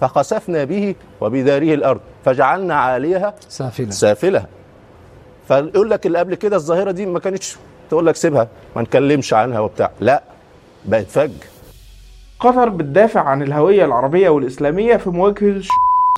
فخسفنا به وبداره الأرض فجعلنا عاليها سافلة. سافلها فيقول لك اللي قبل كده الظاهرة دي ما كانتش تقول لك سيبها ما نكلمش عنها وبتاع. لا بقت فج. قطر بتدافع عن الهوية العربية والإسلامية في مواجهة الش-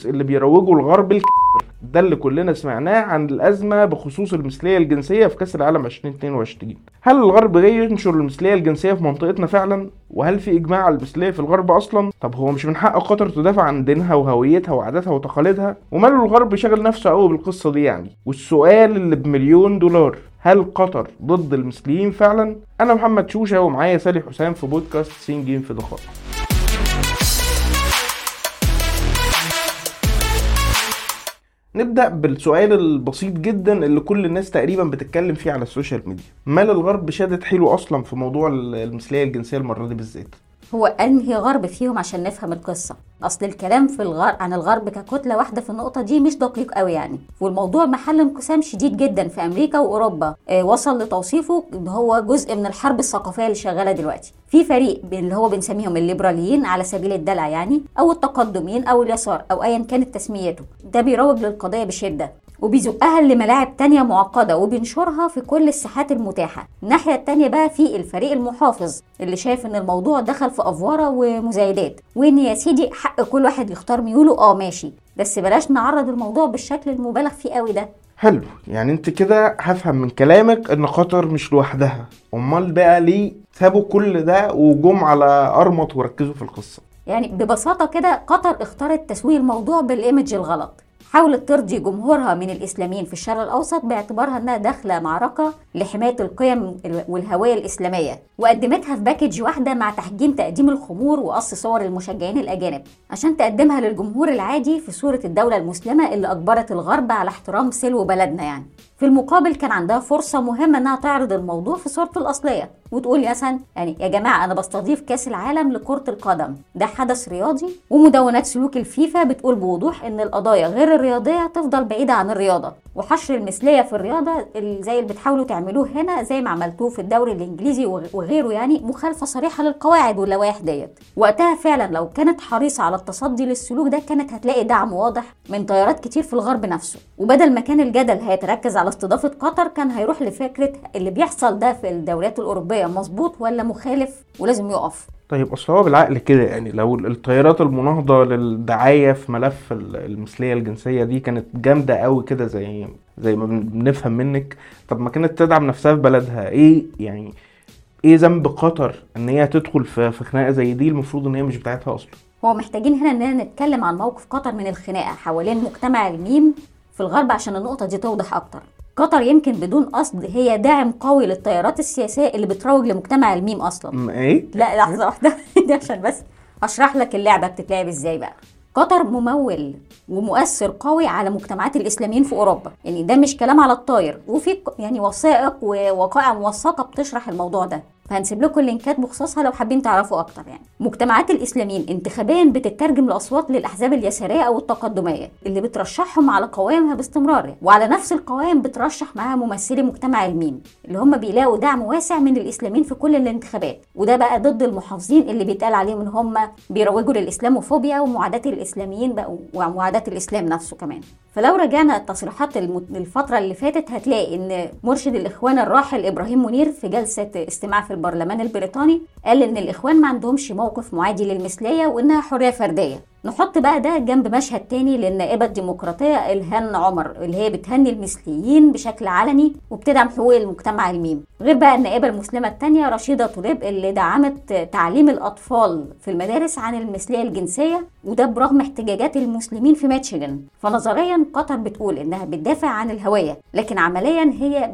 اللي بيروجوا الغرب الكبر ده اللي كلنا سمعناه عن الأزمة بخصوص المثلية الجنسية في كأس العالم 2022 هل الغرب جاي ينشر المثلية الجنسية في منطقتنا فعلا؟ وهل في إجماع على المثلية في الغرب أصلا؟ طب هو مش من حق قطر تدافع عن دينها وهويتها وعاداتها وتقاليدها؟ وماله الغرب شغل نفسه قوي بالقصة دي يعني؟ والسؤال اللي بمليون دولار هل قطر ضد المثليين فعلا؟ أنا محمد شوشة ومعايا سالي حسام في بودكاست سين جيم في دقائق نبدأ بالسؤال البسيط جدا اللي كل الناس تقريبا بتتكلم فيه على السوشيال ميديا. مال الغرب شادت حيله أصلا في موضوع المثلية الجنسية المرة دي بالذات؟ هو أنهي غرب فيهم عشان نفهم القصة؟ أصل الكلام في الغرب عن الغرب ككتلة واحدة في النقطة دي مش دقيق قوي يعني. والموضوع محل انقسام شديد جدا في أمريكا وأوروبا. آه وصل لتوصيفه إن هو جزء من الحرب الثقافية اللي شغالة دلوقتي. في فريق اللي هو بنسميهم الليبراليين على سبيل الدلع يعني أو التقدميين أو اليسار أو ايا كانت تسميته. ده بيروج للقضية بشدة. وبيزقها لملاعب تانية معقدة وبينشرها في كل الساحات المتاحة. الناحية التانية بقى في الفريق المحافظ اللي شايف إن الموضوع دخل في افوارة ومزايدات. وإن يا سيدي حق كل واحد يختار ميوله آه ماشي. بس بلاش نعرض الموضوع بالشكل المبالغ فيه قوي ده. حلو. يعني أنت كده هفهم من كلامك إن قطر مش لوحدها. أمال بقى ليه سابوا كل ده وجم على أرمط وركزوا في القصة؟ يعني ببساطة كده قطر اختارت تسويق الموضوع بالإيمج الغلط. حاولت ترضي جمهورها من الإسلاميين في الشرق الأوسط باعتبارها أنها داخلة معركة لحماية القيم والهوية الإسلامية وقدمتها في package واحدة مع تحجيم تقديم الخمور وقص صور المشجعين الأجانب عشان تقدمها للجمهور العادي في صورة الدولة المسلمة اللي أجبرت الغرب على احترام سلو بلدنا يعني. في المقابل كان عندها فرصة مهمة إنها تعرض الموضوع في صورته الأصلية. وتقول مثلا يعني يا جماعة أنا بستضيف كأس العالم لكرة القدم. ده حدث رياضي ومدونات سلوك الفيفا بتقول بوضوح إن القضايا غير الرياضية تفضل بعيدة عن الرياضة. وحشر المثلية في الرياضة اللي زي اللي بتحاولوا تعملوه هنا زي ما عملتوه في الدوري الإنجليزي وغيره يعني مخالفة صريحة للقواعد واللوائح ديت. وقتها فعلا لو كانت حريصة على التصدي للسلوك ده كانت هتلاقي دعم واضح من تيارات كتير في الغرب نفسه. وبدل ما كان الجدل هيتركز على استضافة قطر كان هيروح لفكرة اللي بيحصل ده في الدوريات الأوروبية مظبوط ولا مخالف ولازم يقف؟ طيب أصل هو بالعقل كده يعني لو التيارات المناهضة للدعاية في ملف المثلية الجنسية دي كانت جامدة قوي كده زي زي ما بنفهم منك طب ما كانت تدعم نفسها في بلدها إيه يعني إيه ذنب قطر إن هي تدخل في في خناقة زي دي المفروض إن هي مش بتاعتها أصلا؟ هو محتاجين هنا اننا نتكلم عن موقف قطر من الخناقة حوالين مجتمع الميم في الغرب عشان النقطة دي توضح أكتر. قطر يمكن بدون قصد هي داعم قوي للتيارات السياسية اللي بتروج لمجتمع الميم أصلا. إيه؟ لا لحظة واحدة. دي عشان بس هشرح لك اللعبة بتتلعب إزاي بقى. قطر ممول ومؤثر قوي على مجتمعات الإسلاميين في أوروبا. يعني ده مش كلام على الطاير. وفي يعني وثائق ووقائع موثقة بتشرح الموضوع ده. فهنسيب لكم اللينكات بخصوصها لو حابين تعرفوا أكتر يعني. مجتمعات الإسلاميين انتخابيا بتترجم لاصوات للأحزاب اليسارية أو التقدمية اللي بترشحهم على قوائمها باستمرار يعني. وعلى نفس القوائم بترشح معاها ممثلي مجتمع الميم اللي هم بيلاقوا دعم واسع من الإسلاميين في كل الانتخابات. وده بقى ضد المحافظين اللي بيتقال عليهم إن هم بيروجوا للإسلاموفوبيا ومعاداة الإسلاميين بقى ومعاداة الإسلام نفسه كمان. فلو رجعنا التصريحات الفترة اللي فاتت هتلاقي إن مرشد الإخوان الراحل إبراهيم منير في جلسة استماع في البرلمان البريطاني قال إن الإخوان ما عندهمش موقف معادي للمثلية وإنها حرية فردية. نحط بقى ده جنب مشهد تاني للنائبة الديمقراطية إلهان عمر اللي هي بتهني المثليين بشكل علني وبتدعم حقوق المجتمع الميم. غير بقى النائبة المسلمة التانية رشيدة طليب اللي دعمت تعليم الأطفال في المدارس عن المثلية الجنسية وده برغم احتجاجات المسلمين في ميتشيغان. فنظريا قطر بتقول إنها بتدافع عن الهوية لكن عمليا هي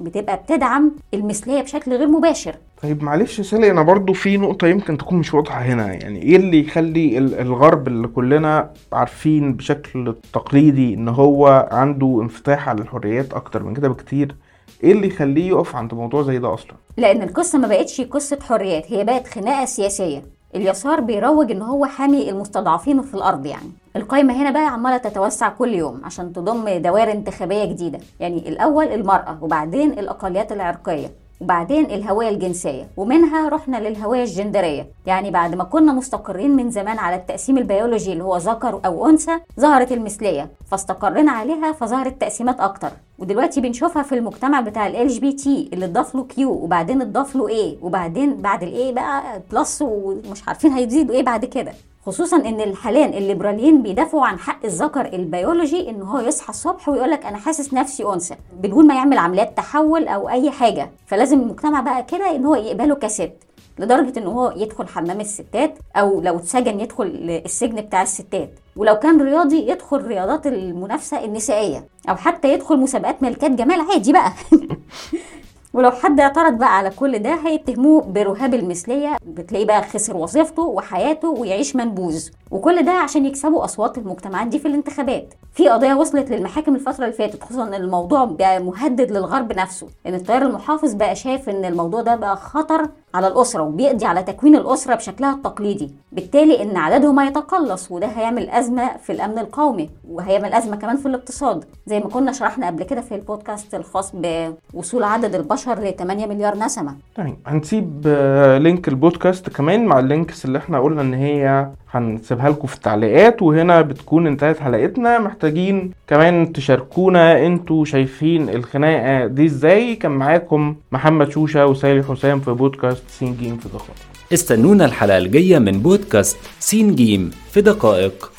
بتبقى بتدعم المثلية بشكل غير مباشر. طيب معلش سالي أنا برضو في نقطة يمكن تكون مش واضحة هنا يعني إيه اللي يخلي الغرب اللي كلنا عارفين بشكل تقليدي إن هو عنده انفتاح على الحريات أكتر من كده بكتير؟ إيه اللي يخليه يقف عند موضوع زي ده أصلا؟ لأن القصة ما بقتش قصة حريات هي بقت خناقة سياسية. اليسار بيروج إن هو حامي المستضعفين في الأرض يعني. القايمة هنا بقى عمالة تتوسع كل يوم عشان تضم دوائر انتخابية جديدة. يعني الأول المرأة وبعدين الأقليات العرقية. وبعدين الهوية الجنسية ومنها رحنا للهوية الجندرية. يعني بعد ما كنا مستقرين من زمان على التقسيم البيولوجي اللي هو ذكر أو أنثى ظهرت المثلية فاستقرينا عليها فظهرت تقسيمات أكتر. ودلوقتي بنشوفها في المجتمع بتاع LGBT اللي اتضاف له Q وبعدين اتضاف له A وبعدين بعد ال A بقى plus ومش عارفين هيزيدوا إيه بعد كده. خصوصا إن حاليا الليبراليين بيدافعوا عن حق الذكر البيولوجي إن هو يصحى الصبح ويقول لك أنا حاسس نفسي أنثى بدون ما يعمل عمليات تحول أو أي حاجة. فلازم المجتمع بقى كده إن هو يقبله كست لدرجة إن هو يدخل حمام الستات أو لو اتسجن يدخل السجن بتاع الستات. ولو كان رياضي يدخل رياضات المنافسة النسائية أو حتى يدخل مسابقات ملكات جمال عادي بقى. ولو حد اعترض بقى على كل ده هيتهموه برهاب المثلية بتلاقيه بقى خسر وظيفته وحياته ويعيش منبوذ. وكل ده عشان يكسبوا أصوات المجتمعات دي في الانتخابات. في قضية وصلت للمحاكم الفترة اللي فاتت خصوصا إن الموضوع بقى مهدد للغرب نفسه إن التيار المحافظ بقى شايف إن الموضوع ده بقى خطر على الأسرة وبيقضي على تكوين الأسرة بشكلها التقليدي. بالتالي إن عددهم هيتقلص وده هيعمل أزمة في الأمن القومي وهيعمل أزمة كمان في الاقتصاد. زي ما كنا شرحنا قبل كده في البودكاست الخاص بوصول عدد البشر ل 8 مليار نسمة. طيب هنسيب آه، link البودكاست كمان مع ال links اللي إحنا قلنا إن هي هنسيبها لكم في التعليقات وهنا بتكون انتهت حلقتنا. محتاجين كمان تشاركونا أنتوا شايفين الخناقة دي إزاي. كان معاكم محمد شوشة وسالي حسام في بودكاست سين جيم في دقائق. استنونا الحلقة الجاية من بودكاست سين جيم في دقائق.